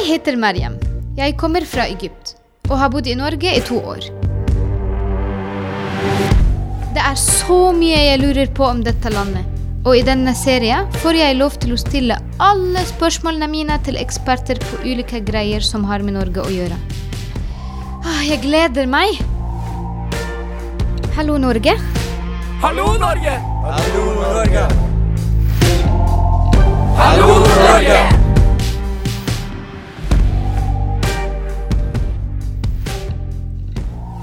Jeg heter Mariam. Jeg kommer fra Egypt og har bodd i Norge i to år. Det er så mye jeg lurer på om dette landet. Og i denne serien får jeg lov til å stille alle spørsmålene mine til eksperter på ulike greier som har med Norge å gjøre. Ah, Jeg gleder meg. Hallo, Norge. Hallo, Norge! Hallo, Norge! Hallo, Norge!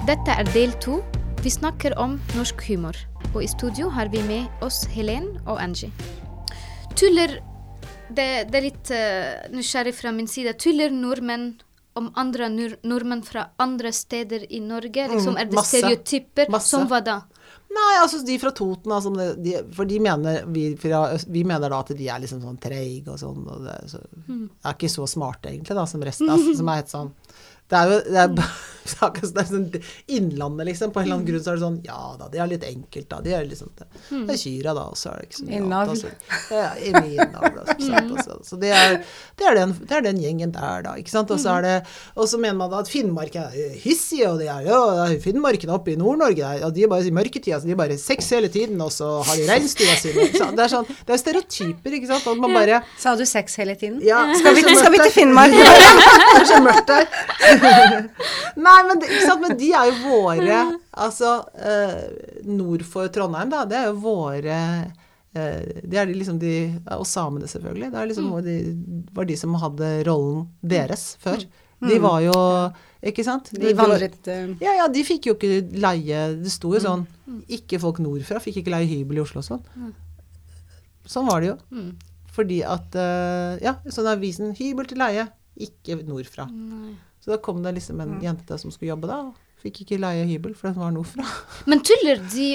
Dette er del to. Vi snakker om norsk humor. Og i studio har vi med oss Helen og Angie. Tuller Det, det er litt uh, nysgjerrig fra min side. Tuller nordmenn om andre nor nordmenn fra andre steder i Norge? Liksom, Mm, er det masse. stereotyper? Masse. Som hva da? Nei, altså de fra Toten, altså, de, for de mener, vi, fra, vi mener da at de er liksom sånn treige og sånn, og det, så, er ikke så smarte egentlig da, som resten, altså, som er helt sånn, det er jo, det er, bare- det er sånn innlandet liksom, på en eller annen grunn så er det sånn, ja da, det er litt enkelt da, de er liksom, det, det er kyra da, og så er det ikke så mye Innavl. annet, altså. Altså, så det er, det, er den, det er den gjengen der da, ikke sant, og så er det, og så mener man da at Finnmark er hissige, og det er jo, Finnmarken oppe i Nord-Norge, og de er bare i mørketida, så de er bare sex hele tiden, og så har de reinsdyra sine, det er sånn, det er stereotyper, ikke sant, at man bare, Sa du sex hele tiden? ja, Skal vi, skal vi til Finnmark? det er så mørkt der. Nei, men, sant? men de er jo våre Altså, eh, nord for Trondheim, da, det er jo våre eh, Det er de liksom de Og samene, selvfølgelig. Det liksom de, var de som hadde rollen deres før. De var jo Ikke sant? De de vandret var, ja, ja, de fikk jo ikke leie Det sto jo sånn Ikke folk nordfra fikk ikke leie hybel i Oslo og sånn. Sånn var det jo. Mm. Fordi at eh, Ja, sånn avisen 'Hybel til leie', ikke nordfra. Så da kom det liksom en jente som skulle jobbe da, og fikk ikke leie hybel, for den var nordfra. Men tuller de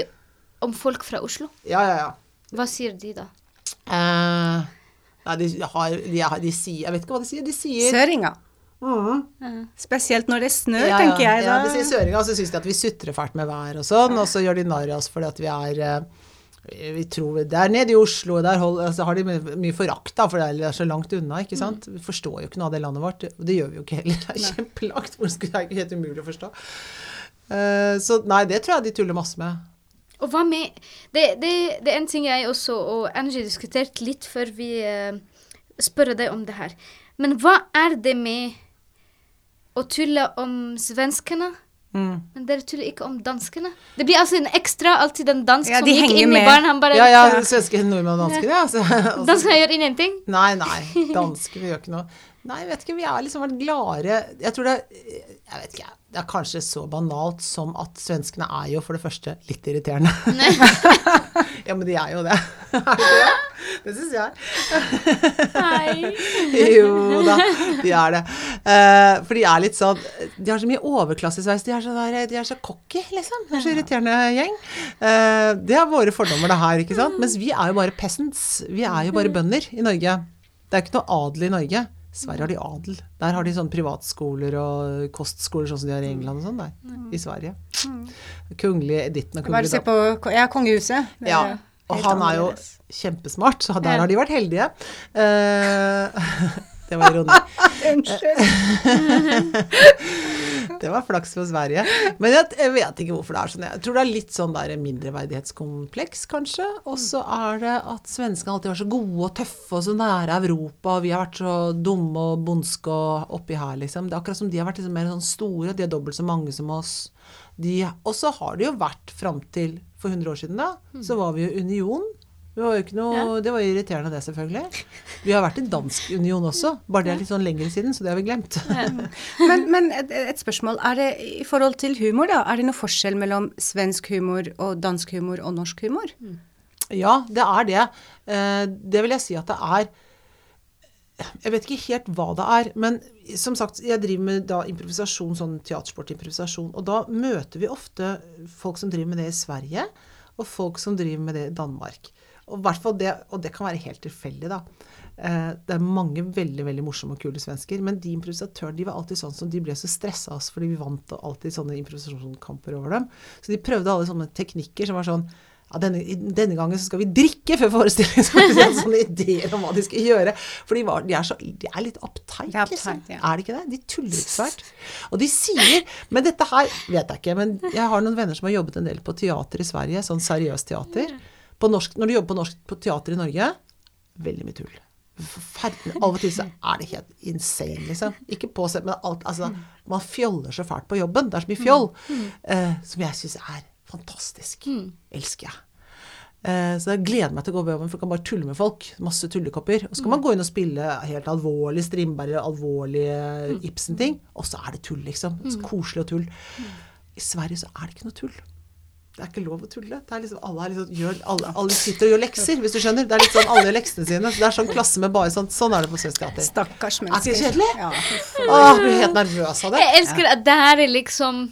om folk fra Oslo? Ja, ja, ja. Hva sier de da? Uh, nei, de har, de, har, de sier Jeg vet ikke hva de sier. De sier Søringa. Mm. Spesielt når det er snø, Ja, ja. tenker jeg. Da. Ja, de sier søringa, og så syns de at vi sutrer fælt med vær og sånn, og så gjør de narr av oss fordi at vi er eh, vi tror Der nede i Oslo der hold, altså, har de mye forakt, da, for det er- så langt unna. ikke sant? Vi forstår jo ikke noe av det landet vårt. og Det gjør vi jo ikke heller. Det er kjempelangt. Det er helt umulig å forstå. Uh, så nei, det tror jeg de tuller masse med. Og hva med det, det, det er en ting jeg også og Angie diskuterte litt før vi uh, spør deg om det her. Men hva er det med å tulle om svenskene, Mm. men dere tuller ikke om danskene? Det blir altså en ekstra alltid en dansk Ja, som gikk inn inn i med. baren. Han bare Ja, ja, svenske, nordmenn og dansker, ja. Så, altså, Danskene gjør ingenting. Nei, nei. Dansker, vi gjør ikke noe. Nei, jeg vet ikke, vi har liksom vært gladere Jeg tror det Jeg vet ikke, det er kanskje så banalt som at svenskene er jo for det første litt irriterende. ja, men de er jo det. Det? Syns jeg. Nei. Jo da, de er det. Eh, for de er litt sånn De har så mye overklassesveis. De er så, der, de er så cocky, liksom. De er så irriterende gjeng. Eh, det er våre fordommer, det her, ikke sant. Mens vi er jo bare peasants. Vi er jo bare bønder i Norge. Det er ikke noe adel i Norge. Sverige har de adel. Der har de sånn privatskoler og kostskoler sånn som de har i England og sånn der. I Sverige. Kungli, Editten og Bare se på ja, kongehuset. Det ja, og han er jo kjempesmart, så der har de vært heldige. Uh, det var ironi. Unnskyld. Det var flaks for Sverige. Men jeg, jeg vet ikke hvorfor det er sånn. Jeg tror det er litt sånn der mindreverdighetskompleks, kanskje. Og så er det at svenskene alltid var så gode og tøffe og så nære Europa. Og vi har vært så dumme og bondske og oppi her, liksom. Det er akkurat som de har vært liksom mer sånn store. De er dobbelt så mange som oss. Og så har det jo vært fram til for 100 år siden, da. Så var vi jo union. Var jo ikke noe, det var irriterende det, selvfølgelig. Vi har vært i dansk union også, bare det er litt sånn lenger siden, så det har vi glemt. Men, men et, et spørsmål. Er det i forhold til humor, da? Er det noe forskjell mellom svensk humor og dansk humor og norsk humor? Ja, det er det. Eh, Det vil jeg si at det er Jeg vet ikke helt hva det er, men som sagt, jeg driver med da improvisasjon, sånn teatersportimprovisasjon, og da møter vi ofte folk som driver med det i Sverige, og folk som driver med det i Danmark. Og, det, og det kan være helt tilfeldig, da. Eh, Det er mange veldig veldig morsomme og kule svensker, men de improvisatørene de var alltid sånn som de ble så stressa av oss, fordi vi vant alltid sånne improvisasjonskamper over dem. Så de prøvde alle sånne teknikker som var sånn ja, denne, denne gangen så skal vi drikke før forestillingen. Så vi de sånne ideer om hva de skal gjøre. For de, var, de, er, så, de er litt uptight, liksom. ja. Er de ikke det? De tuller ikke svært. Og de sier Men dette her vet jeg ikke. Men jeg har noen venner som har jobbet en del på teater i Sverige. Sånn seriøst teater. På norsk, når du jobber på norsk på teater i Norge, veldig mye tull. Forferdelig. Av og til så er det helt insane, liksom. Ikke på seg, men alt Altså, man fjoller så fælt på jobben. Det er så mye fjoll. eh, som jeg syns er fantastisk. Elsker jeg. Eh, Så jeg gleder meg til å gå på jobben, for jeg kan bare tulle med folk. Masse tullekopper. Og så kan man gå inn og spille helt alvorlig Strindberg, alvorlige Ibsen-ting. Og så er det tull, liksom. Så koselig og tull. I Sverige så er det ikke noe tull. Det er ikke lov å tulle. Det er liksom, alle, er liksom, gjør, alle, alle sitter og gjør lekser, hvis du skjønner. Det er litt sånn alle gjør leksene sine. Så det er sånn klasse med bare sånn. Sånn er det på Svensk Teater. Stakkars Er ikke det kjedelig? Ja, Åh, blir helt nervøs av det. Jeg elsker at det her er liksom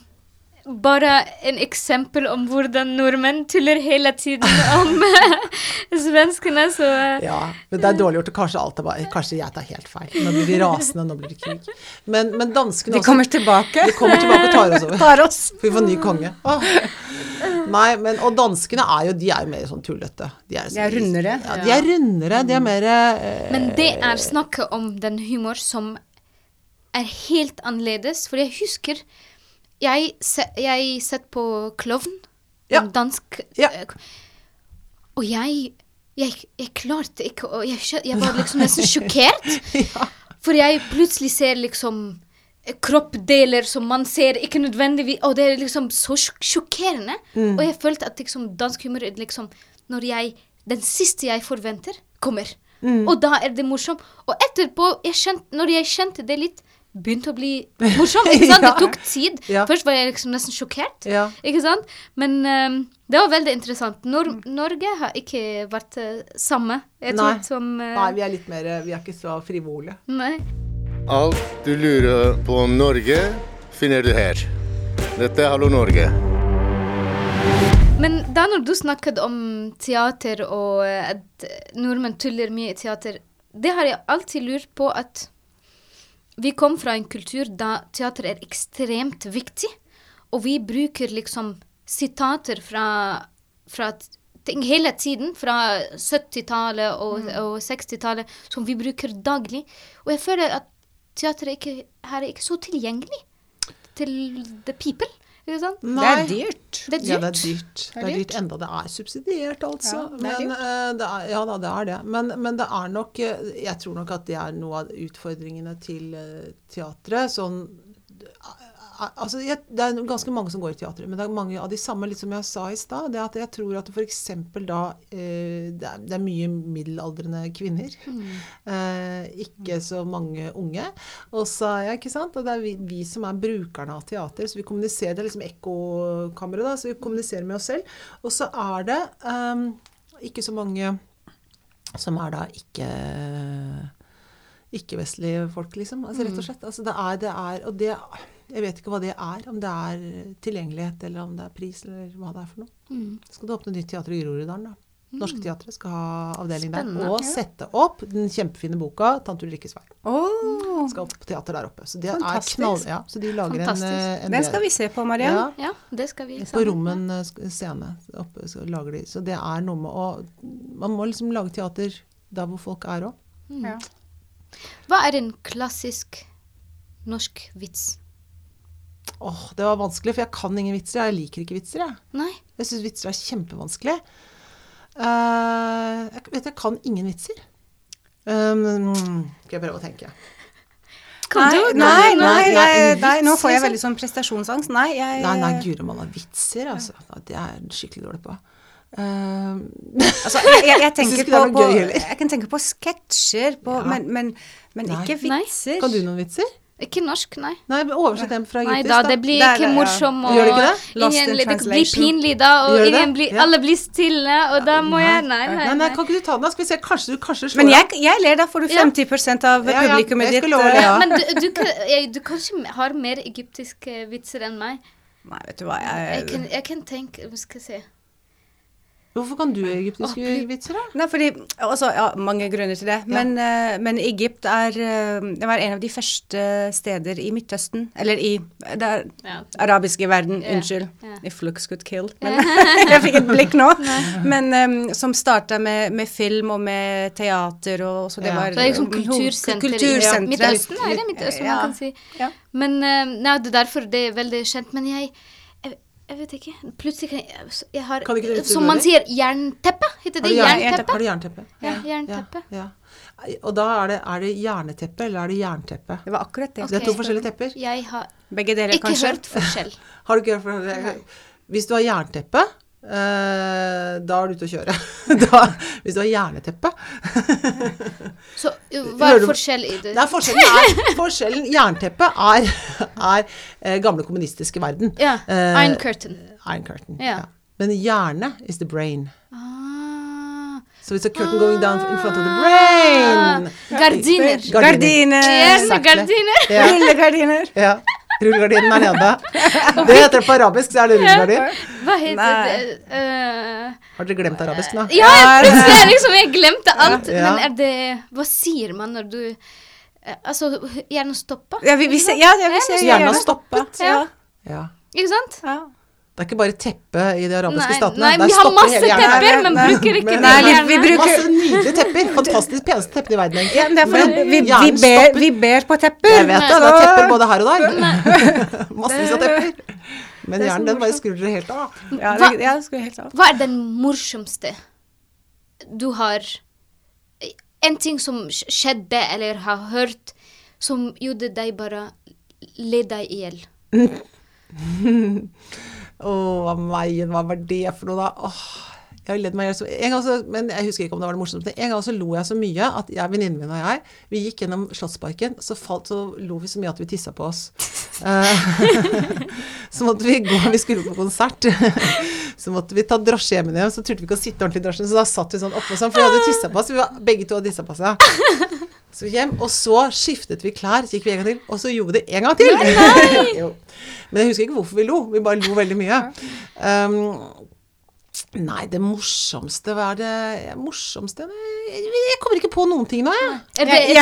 bare en eksempel om hvordan nordmenn tuller hele tiden om svenskene, så Ja, men det er dårlig gjort. og Kanskje alt er bare Kanskje jeg tar helt feil. Nå blir de rasende, nå blir det krig. Men, men danskene De kommer tilbake. De kommer tilbake og tar oss over. Tar oss. For vi får ny konge. Åh. Nei, men Og danskene er jo De er jo mer sånn tullete. De er, De er rundere. Ja, de er rundere. De er mer eh, Men det er snakket om den humor som er helt annerledes. For jeg husker Jeg, se, jeg sett på Klovn, Ja. en dansk Ja. eh, Og jeg, jeg Jeg klarte ikke å Jeg, jeg var liksom nesten sjokkert. For jeg plutselig ser liksom kroppdeler som man ser ikke nødvendigvis Og det er liksom så sjok- sjokkerende. Mm. Og jeg følte at liksom dansk humor liksom Når jeg Den siste jeg forventer, kommer. Mm. Og da er det morsomt. Og etterpå, jeg kjent, når jeg kjente det litt, begynte å bli morsomt. Ikke sant? Ja. Det tok tid. Ja. Først var jeg liksom nesten sjokkert. Ja. Ikke sant? Men um, det var veldig interessant. Nor Norge har ikke vært uh, samme. Jeg Nei. tror som uh, Nei, vi er litt mer Vi er ikke så frivole. nei. Alt du lurer på om Norge, finner du her. Dette er Hallo Norge. Men da når du snakket om teater og eh, at nordmenn tuller mye i teater, det har jeg alltid lurt på at vi kom fra en kultur da teater er ekstremt viktig, og vi bruker liksom sitater fra, fra ting hele tiden, fra 70-tallet og, og 60-tallet, som vi bruker daglig. Og jeg føler at teater er ikke, her er ikke så tilgjengelig til the people. Ikke sant? Det er dyrt. Det er dyrt. Ja, det er dyrt. Det er dyrt. enda det er subsidiert, altså. Ja, det er men, eh, det er, ja da, det er det. Men, men det er nok eh, Jeg tror nok at det er noe av utfordringene til uh, teatret. Sånn eh, Altså, jeg, det er ganske mange som går i teatret, men det er mange av de samme, litt som jeg sa i stad. Det at jeg tror at f.eks. da eh, det, er, det er mye middelaldrende kvinner. Eh, ikke så mange unge. Og så, ja, ikke sant? Og det er vi, vi som er brukerne av teater, så vi kommuniserer, det er liksom ekkokammeret, da, så vi kommuniserer med oss selv. Og så er det eh, ikke så mange som er da ikke ikke-vestlige folk, liksom. Altså, rett og slett. Altså, det er, det er Og det Jeg vet ikke hva det er. Om det er tilgjengelighet, eller om det er pris, eller hva det er for noe. Skal det åpne nytt teater i Groruddalen, da. Norske Teatret skal ha avdeling der. Og sette opp den kjempefine boka 'Tante Ulrikkes vei'. Oh. Skal opp på teater der oppe. Så det Fantastisk. er knall... Ja, så de lager Fantastisk. en, en den skal vi se på, Mariann. Ja, Ja, det skal vi. på sammen. Rommen eh, scene oppe, så lager de. Så det er noe med å Man må liksom lage teater der hvor folk er òg. Ja. Hva er en klassisk norsk vits? Åh, det var vanskelig, for jeg kan ingen vitser. Jeg liker ikke vitser, jeg. Nei? Jeg syns vitser er kjempevanskelig. Uh, jeg vet jeg kan ingen vitser. Um, skal jeg prøve å tenke. Kan Nei, du? nei, nei, Nei, nei, nei, nå får jeg liksom. veldig sånn prestasjonsangst. Nei, jeg Nei, nei, guri malla, vitser, altså. Det er jeg skikkelig dårlig på. Uh, Altså, jeg, jeg, jeg, tenker på, på, gøy jeg kan tenke på sketsjer, på, Ja. men, men, men ikke Nei. vitser. kan du noen vitser? Ikke norsk, nei. Nei, oversett dem fra Nei egyptisk, da, det blir Det ikke det, morsom, og Gjør det ikke det? Lost ingen, det blir pinlig da, og ingen blir, Ja. alle blir stille, og da må jeg Nei, nei. Nei, nei, kan ikke du ta den? da? Skal vi se, kanskje du kanskje slår Men jeg, jeg ler, da får du Ja. 50 av Ja, ja, publikummet ditt. eh, ja. Men du, du, du, du kanskje har mer egyptiske vitser enn meg. Nei, vet du hva, Jeg jeg, kan, jeg kan tenke skal vi si Hvorfor kan du egyptiske Åh, vitser, da? Nei, fordi, også, ja, Mange grunner til det. Men, uh, men Egypt er uh, Det var en av de første steder i Midtøsten Eller i det Ja. arabiske verden, unnskyld. If looks could kill. Men jeg fikk et blikk nå. Men um, som starta med, med film og med teater og så det Ja. var Det er liksom kultursenter i. Midtøsten, er det Midtøsten Ja. man kan si. Ja. Men uh, nei, det er derfor det er veldig kjent. Men jeg jeg, vet ikke. Plutselig kan jeg Jeg har Kan ikke det Som man sier, jernteppe. Heter det jernteppe? Har du jernteppe? Ja, jernteppe. Ja, ja. Og da er det, er det jerneteppe, eller er det jernteppe? Det var akkurat det. Det er to forskjellige tepper. Jeg har Begge dere, ikke kanskje? hørt forskjell. Har du ikke hørt forskjell? Hvis du har jernteppe, da er du ute å kjøre. Da, hvis du har hjerneteppe Så hva er forskjell i det? Nei, forskjellen er Forskjellen Jernteppe er, er eh, gamle kommunistiske verden. Ja. Eh, Iron Curtain. Iron Curtain. yeah. Ja. Men hjerne is the brain. Ah. So it's a curtain going down in front of the brain. Gardiner. Gardiner. Hjernegardiner. Ja. Rullegardiner. ja. Rullegardinen er nede. Det heter det på arabisk, så er det rullegardin. Hva heter Nei. det? Uh, Har dere glemt arabisk nå? ja, jeg, liksom Jeg glemte alt. Ja. Men er det Hva sier man når du eh, Altså, hjernen stopper? Ja, vi, vi ja, ja, vi ser Hjernen stoppet. Ja. Ja. Ikke sant? ja. Det er ikke bare teppe i de arabiske Nei, statene. nei vi har masse tepper, men bruker ikke men- det Nei, vi- bruker- Masse nydelige tepper. Fantastisk peneste teppene i verden, Ja, egentlig. men det er fordi vi, vi, ber, vi ber på tepper. Jeg vet det. Det er tepper både her og der. Massevis av tepper. Men er hjernen den bare skrur dere helt av. Ja, det, ja, det helt av. Hva er den morsomste du har En ting som skjedde eller har hørt, som gjorde deg bare le deg i hjel? Å, hva meien, hva var det for noe, da? Åh, jeg har ledd meg så En gang så, men jeg husker ikke om det var det morsomste. En gang så lo jeg så mye at jeg, venninnen min og jeg, vi gikk gjennom Slottsparken, så, falt, så lo vi så mye at vi tissa på oss. Eh, så måtte vi gå, vi skulle på konsert, så måtte vi ta drosje hjem igjen, så turte vi ikke å sitte ordentlig i drosjen, så da satt vi sånn oppå sånn, for vi hadde tissa på oss, vi var, begge to hadde tissa på seg. Så hjem, og så skiftet vi klær, så gikk vi en gang til, og så gjorde vi det en gang til. Nei, Men jeg husker ikke hvorfor vi lo, vi bare lo veldig mye. Um, nei, det morsomste, hva er det morsomste? Jeg, kommer ikke på noen ting nå, jeg. Er det et.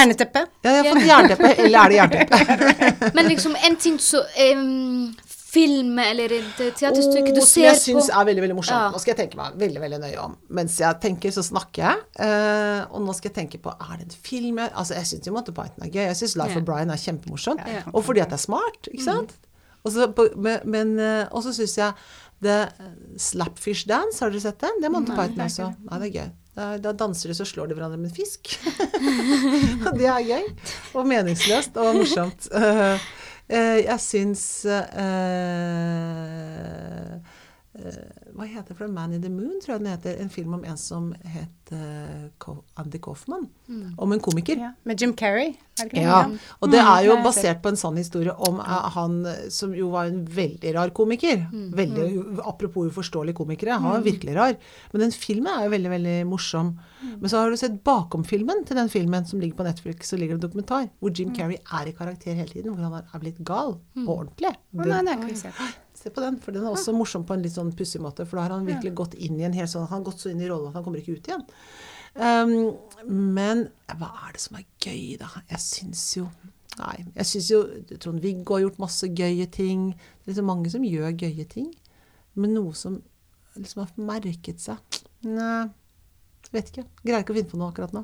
Ja, jeg har fått jernteppe, eller er det jernteppe? men liksom en ting så em, Film eller et teaterstykke du Åh, som jeg på syns er veldig veldig morsomt. Ja. Nå skal jeg tenke meg veldig veldig nøye om. Mens jeg tenker, så snakker jeg. Uh, og nå skal jeg tenke på er det en film Altså, jeg syns jo Monty Python er gøy. Jeg syns Life yeah. of Brian er kjempemorsomt. Ja. Og fordi at det er smart, ikke sant? Mm. så men eh, og så syns jeg The Slapfish Dance, har dere sett den? Det er Monty Python også. Nei, det er gøy. Da, da danser de så slår de hverandre med en fisk. Det er gøy. Og meningsløst og morsomt. Eh, eh, jeg syns eh, eh, Hva heter det for? Man in the Moon, tror jeg den heter. En film om en som het uh, Andy Andy Kaufman. Om en komiker. Ja. Med Jim Carrey. Ja, og det er jo det basert på en sann historie om uh, han som jo var en veldig rar komiker. Veldig, Apropos uforståelige komikere, han var virkelig rar. Men den filmen er jo veldig, veldig morsom. Men så har du sett bakom-filmen til den filmen som ligger på Netflix, så ligger det en dokumentar hvor Jim Carrey er i karakter hele tiden, hvor han er- blitt gal. På ordentlig. Å, nei, det Se på den, for den er også morsom på en litt sånn pussig måte. For da har han virkelig gått inn i en hel sånn Han har gått så inn i rollen at han kommer ikke ut igjen. Um, men hva er det som er gøy, da? Jeg syns jo Nei, jeg syns jo Trond-Viggo har gjort masse gøye ting. Det er liksom mange som gjør gøye ting. Men noe som liksom har merket seg Nei, vet ikke. Greier ikke å finne på noe akkurat nå.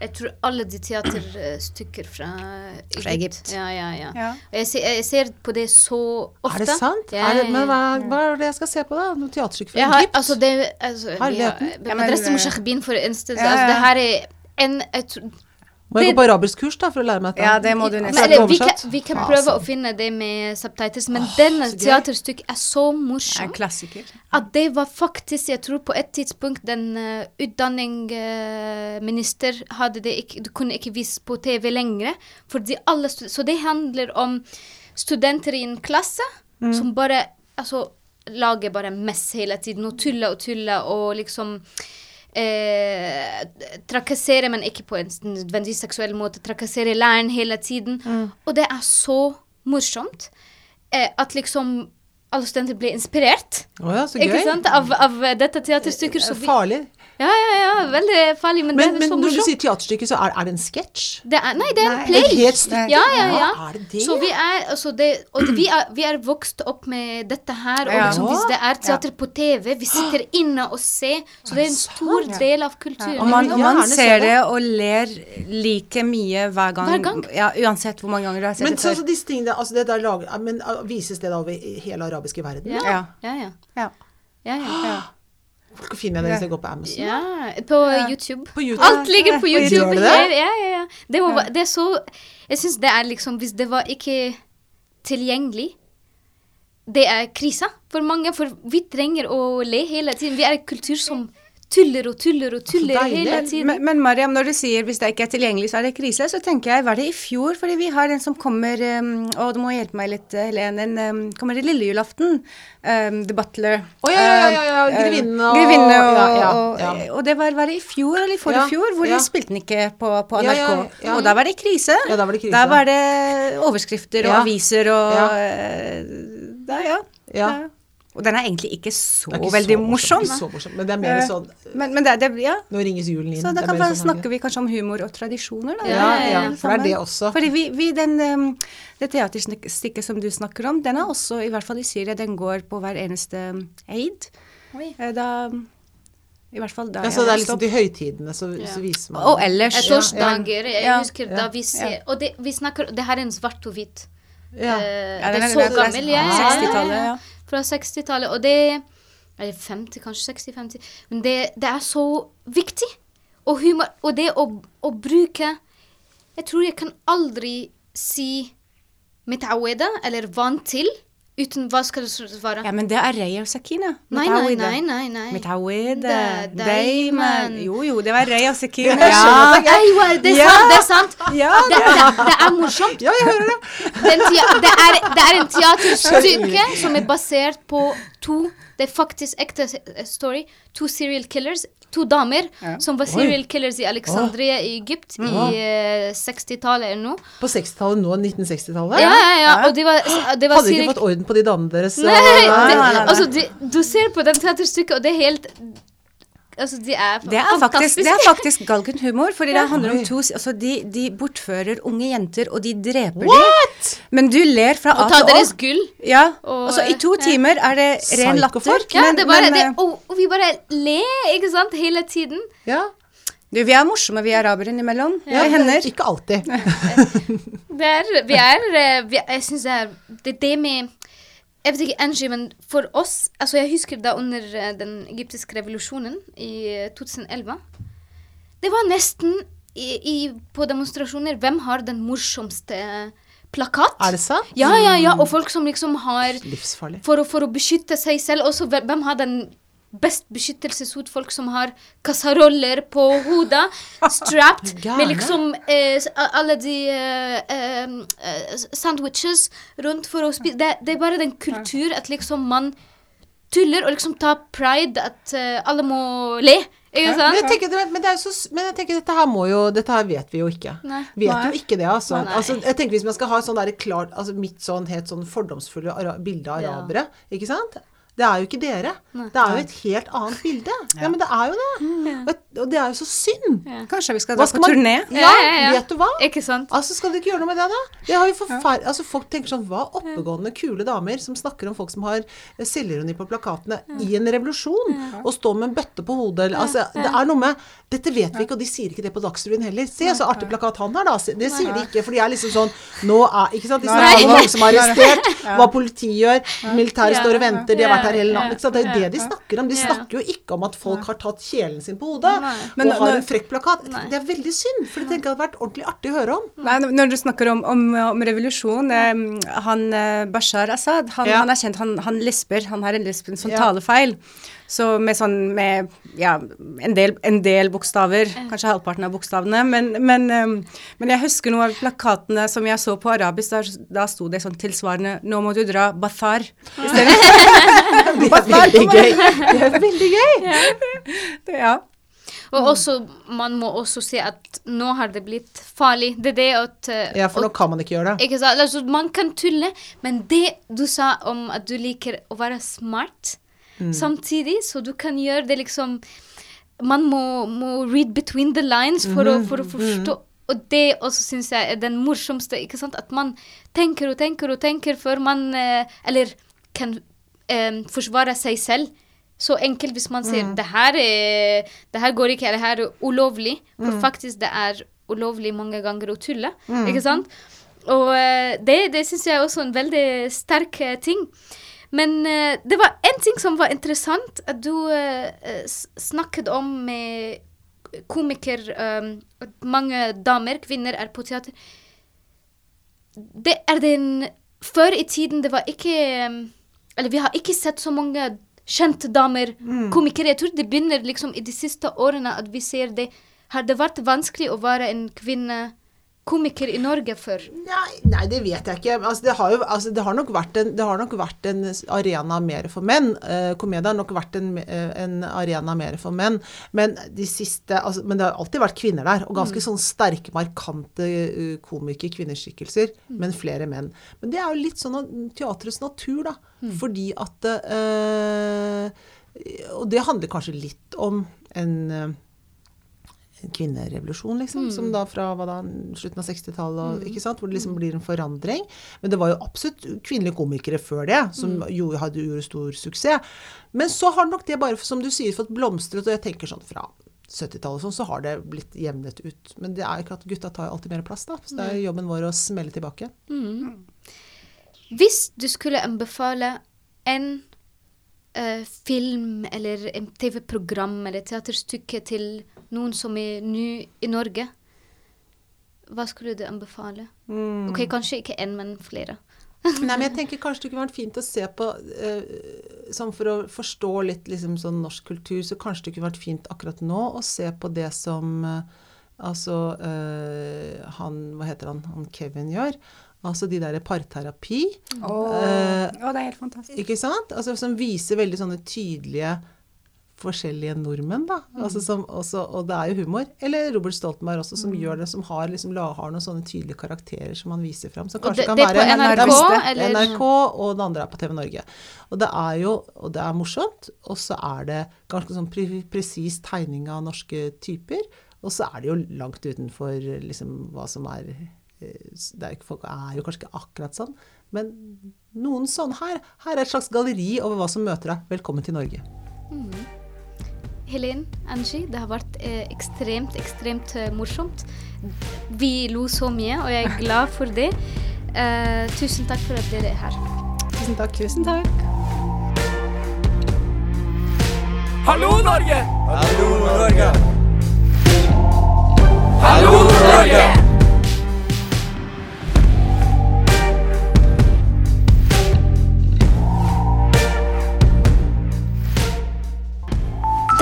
Jeg tror alle de teaterstykker fra Egypt. Fra Egypt. Ja, ja, ja. Ja. Og Jeg, ser, jeg ser på det så ofte. Er det sant? Ja, er det, men hva, hva er det jeg skal se på, da? Noe teaterstykke fra Jeg har, Egypt? altså det, altså, Herligheten. Ja, men, Mushakhbin, for instance. ja, Altså, det her er en jeg tror, Må jeg det- gå på arabisk kurs da, for å lære meg dette? Ja, det må du nesten. er eller, vi, kan, vi kan prøve awesome. å finne det med subtitles, men denne så gøy. teaterstykket er så En klassiker. at det var faktisk, jeg tror på et tidspunkt den uh, utdanningsminister hadde det ikke, du kunne ikke vise på TV lenger. Fordi alle, så det handler om studenter i en klasse som bare altså, lager bare mess hele tiden og tuller og tuller og liksom eh, trakassere, men ikke på en nødvendig seksuell måte. trakassere læreren hele tiden. Og det er så morsomt eh, at liksom alle studenter ble inspirert oh ja? Av, av dette teaterstykket. Farlig. Ja, ja, ja, veldig farlig, men, Men, det men er så når du sier teaterstykke, så er, er det en sketsj? Nei, det er en play. er helt ja, Ja, ja, ja. Er det det? Så vi er, altså det, og vi er, vi er vokst opp med dette her, og liksom hvis det er teater på TV, vi sitter inne og ser, så det er en stor del av kulturen. Og man, og man ser det. og ler like mye hver gang. Hver gang. Ja, uansett hvor mange ganger du har sett Men det før. så disse tingene, altså det der lag, men uh, vises det da over hele arabiske verden? Ja, Ja. ja, ja. Ja. ja, ja. Hvor finner jeg det hvis jeg går på Amazon? ja. På YouTube. På YouTube? Alt ligger på YouTube. det? Ja, ja, ja. Det, var, det er så Jeg syns det er liksom Hvis det var ikke tilgjengelig det er krisa for mange, for vi trenger å le hele tiden. Vi er en kultur som tuller og tuller og tuller hele tiden. Men, men Mariam, når du sier hvis det ikke er tilgjengelig, så er det krise, så tenker jeg, var det i fjor? Fordi vi har en som kommer um, Å, du må hjelpe meg litt, Helen. En um, kommer i lille julaften. Um, The Butler. Å, ja, ja, ja, ja, ja, Grevinne og- Grevinne og, ja, ja, og, ja. og det var, var det i fjor eller i forrige Ja, fjor, hvor ja. de spilte den ikke på, på NRK. ja, ja. Og da var det krise. Ja, da var det krise. Da var det overskrifter og Ja. aviser og Ja. eh, Da, ja. Ja. Ja. Og den er egentlig ikke så ikke veldig så morsom. Ikke så morsom, men det er mer Eh, sånn Men, men det, det, ja. Nå ringes julen inn. Så da kan sånn snakker vi kanskje om humor og tradisjoner, da. Ja, ja, ja, for det er det også. Fordi vi, vi den, um, det teaterstykket som du snakker om, den er også, i hvert fall i Syria, den går på hver eneste eid. aid. Oi. Eh, Da I hvert fall da Ja, så det er liksom de høytidene så, så viser man Og ellers. Eh, Ja. Jeg husker Ja. da vi ser Og det, vi snakker Det her er en svart og hvit. ja. Uh, Ja, det er så gammel. Ja, ja, ja, 60-tallet, ja. Fra 60-tallet. Og det Eller 50, kanskje 60-50. Men det, det er så viktig. Og humor Og det å, å bruke Jeg tror jeg kan aldri si mitaweda, eller vant til, uten Hva skal det svare? Ja, men det er Rey og Sakina. Nei, nei, nei, nei. nei. Mitawida, Da- Dayman. Jo, jo, det var Rey og Sakina. Ja, Ja. Det er sant. Ja, Det, det, det er morsomt. ja, jeg hører det. Det, er, det er en teaterstykke som er basert på to Det er faktisk ekte story. To serial killers. To damer som var serial killers i Alexandria i Egypt i uh, 60-tallet eller noe. På 60-tallet nå, 1960-tallet? Ja, ja, ja. Og de var, de var Hadde serial- ikke fått orden på de damene deres? Nei, Nei, nei, nei. altså, de, du ser på den teaterstykket, og det er helt Altså, de er, Det er faktisk, det er faktisk galgenhumor. fordi det handler om to altså de, de bortfører unge jenter, og de dreper What?! dem. Men du ler fra A Og ta til Å. deres gull. Ja, Og- og så i to timer er det ren latter. Ja, men- det bare, men, det, eh, og, og vi bare ler, ikke sant, hele tiden. Ja. du, vi er morsomme, vi arabere innimellom. ja det hender. Ikke alltid. Det er, vi er, eh, vi, jeg synes det er det, det med Jeg vet ikke, Angie, men for oss altså Jeg husker da under eh, den egyptiske revolusjonen i eh, 2011 Det var nesten i, i, på demonstrasjoner Hvem har den morsomste plakat? Er det sant? Ja, ja, ja. Og folk som liksom har Livsfarlig. For for å beskytte seg selv. Også hvem har den best beskyttelseshud? Folk som har kasseroller på hodet, strapped, med liksom eh, alle de eh, eh, eh, sandwiches rundt for å spise det, det er bare den kultur at liksom man tuller og liksom tar pride at eh, alle må le. Ikke Men jeg, tenker, men, det er så, men jeg tenker dette her må jo Dette her vet vi jo ikke. Nei. Vet Nei. jo ikke det, altså. Nei. altså. Jeg tenker Hvis man skal ha et sånn der klart altså Mitt sånn helt sånn fordomsfulle bilde av Ja. arabere, ikke sant? Det er jo ikke dere. Det er jo et helt annet bilde. Ja, men det er jo det. Og, og det er jo så synd. Kanskje vi skal dra skal på man- turné? Ja, vet du hva? Ikke sant? Altså, Skal dere ikke gjøre noe med det, da? Det har jo forferd... Altså, Folk tenker sånn Hva oppegående, kule damer som snakker om folk som har eh, selvironi på plakatene i en revolusjon, og står med en bøtte på hodet. Eller Altså, det er noe med Dette vet vi ikke, og de sier ikke det på Dagsrevyen heller. Se så artig plakat han har, da. Det sier de ikke, for de er liksom sånn Nå er Ikke sant? De snakker om noen som er arrestert, hva politiet gjør, militæret står og venter, de har vært her hele natten. Det er jo det de snakker om. De snakker jo ikke om at folk har tatt kjelen sin på hodet Men og har en frekk plakat. Det er veldig synd, for det hadde vært ordentlig artig å høre om. Nei, når du snakker om, om, om revolusjon Han eh, Bashar Assad, han, Ja. han er kjent, han, han lisper. Han har en lisp, en sånn talefeil. Så med sånn med ja, en del, en del bokstaver, kanskje halvparten av bokstavene. Men, men, men jeg husker noen av plakatene som jeg så på arabisk, da, da sto det sånn tilsvarende 'Nå må du dra Bathar'. Det er veldig gøy. Det er veldig gøy. Det, ja. Og også, man må også si at nå har det blitt farlig. Det er det at eh, Ja, for nå kan man ikke gjøre det. Ikke sant? Altså, man kan tulle, men det du sa om at du liker å være smart samtidig, så du kan gjøre det liksom Man må, må read between the lines for, å, for å forstå. Og det også syns jeg er den morsomste. ikke sant? At man tenker og tenker og tenker før man eh, Eller kan eh, forsvare seg selv. Så enkelt hvis man sier det her, er, det her går ikke, det her er ulovlig. For faktisk det er ulovlig mange ganger å tulle. Ikke sant? Og eh, det, det syns jeg er også en veldig sterk eh, ting. Men uh, det var en ting som var interessant, at du eh, snakket om med komiker um, At mange damer, kvinner, er på teater. Det er den Før i tiden det var ikke eh, Eller vi har ikke sett så mange kjente damer, komikere. Jeg tror det begynner liksom i de siste årene at vi ser det. Har det vært vanskelig å være en kvinne komiker i Norge før? Nei, nei, det vet jeg ikke. Altså, det, har jo, altså, det, har en, det har nok vært en arena mer for menn. Eh, komedie har nok vært en, eh, en arena mer for menn. Men de siste altså, Men det har alltid vært kvinner der. Og ganske sånn sterke, markante uh, komiker, kvinneskikkelser. Men flere menn. Men det er jo litt sånn teatrets natur, da. Fordi at eh, Og det handler kanskje litt om en eh, en kvinnerevolusjon, liksom, som da fra da, slutten av 60-tallet, ikke sant, hvor det liksom blir en forandring. Men det var jo absolutt kvinnelige komikere før det som jo hadde gjorde stor suksess. Men så har nok det bare, som du sier, fått blomstret, og jeg tenker sånn fra 70-tallet og sånn, så har det blitt jevnet ut. Men det er jo ikke at gutta tar alltid mer plass, da. Så det er jo jobben vår å smelle tilbake. Hvis du skulle anbefale en eh, film eller en TV-program eller teaterstykke til noen som er ny i Norge, hva skulle du anbefale? Ok, kanskje ikke én, men flere. Nei, men jeg tenker kanskje det kunne vært fint å se på eh, sånn For å forstå litt liksom sånn norsk kultur, så kanskje det kunne vært fint akkurat nå å se på det som eh, Altså eh, han Hva heter han? Han Kevin gjør. Altså de derre parterapi. Å, Eh, oh, det er helt fantastisk. Ikke sant? Altså Som viser veldig sånne tydelige forskjellige nordmenn, da. Altså som også, og det er jo humor. Eller Robert Stoltenberg også, som gjør det, som har, liksom, la- har noen sånne tydelige karakterer som han viser fram. Som kanskje det, kan det er på være NRK, nærmeste. eller NRK, og det andre er på TV Norge. Og det er jo og det er morsomt, og så er det ganske sånn pre presis tegning av norske typer. Og så er det jo langt utenfor liksom, hva som er er, jo ikke- Folk er jo kanskje ikke akkurat sånn, men noen sånn her. Her er et slags galleri over hva som møter deg. Velkommen til Norge. Helen, Angie, det har vært eh, ekstremt, ekstremt eh, morsomt. Vi lo så mye, og jeg er glad for det. Eh, tusen takk for at dere er her. Tusen takk. Tusen takk. Hallo, Norge! Hallo, Norge! Hallo, Norge!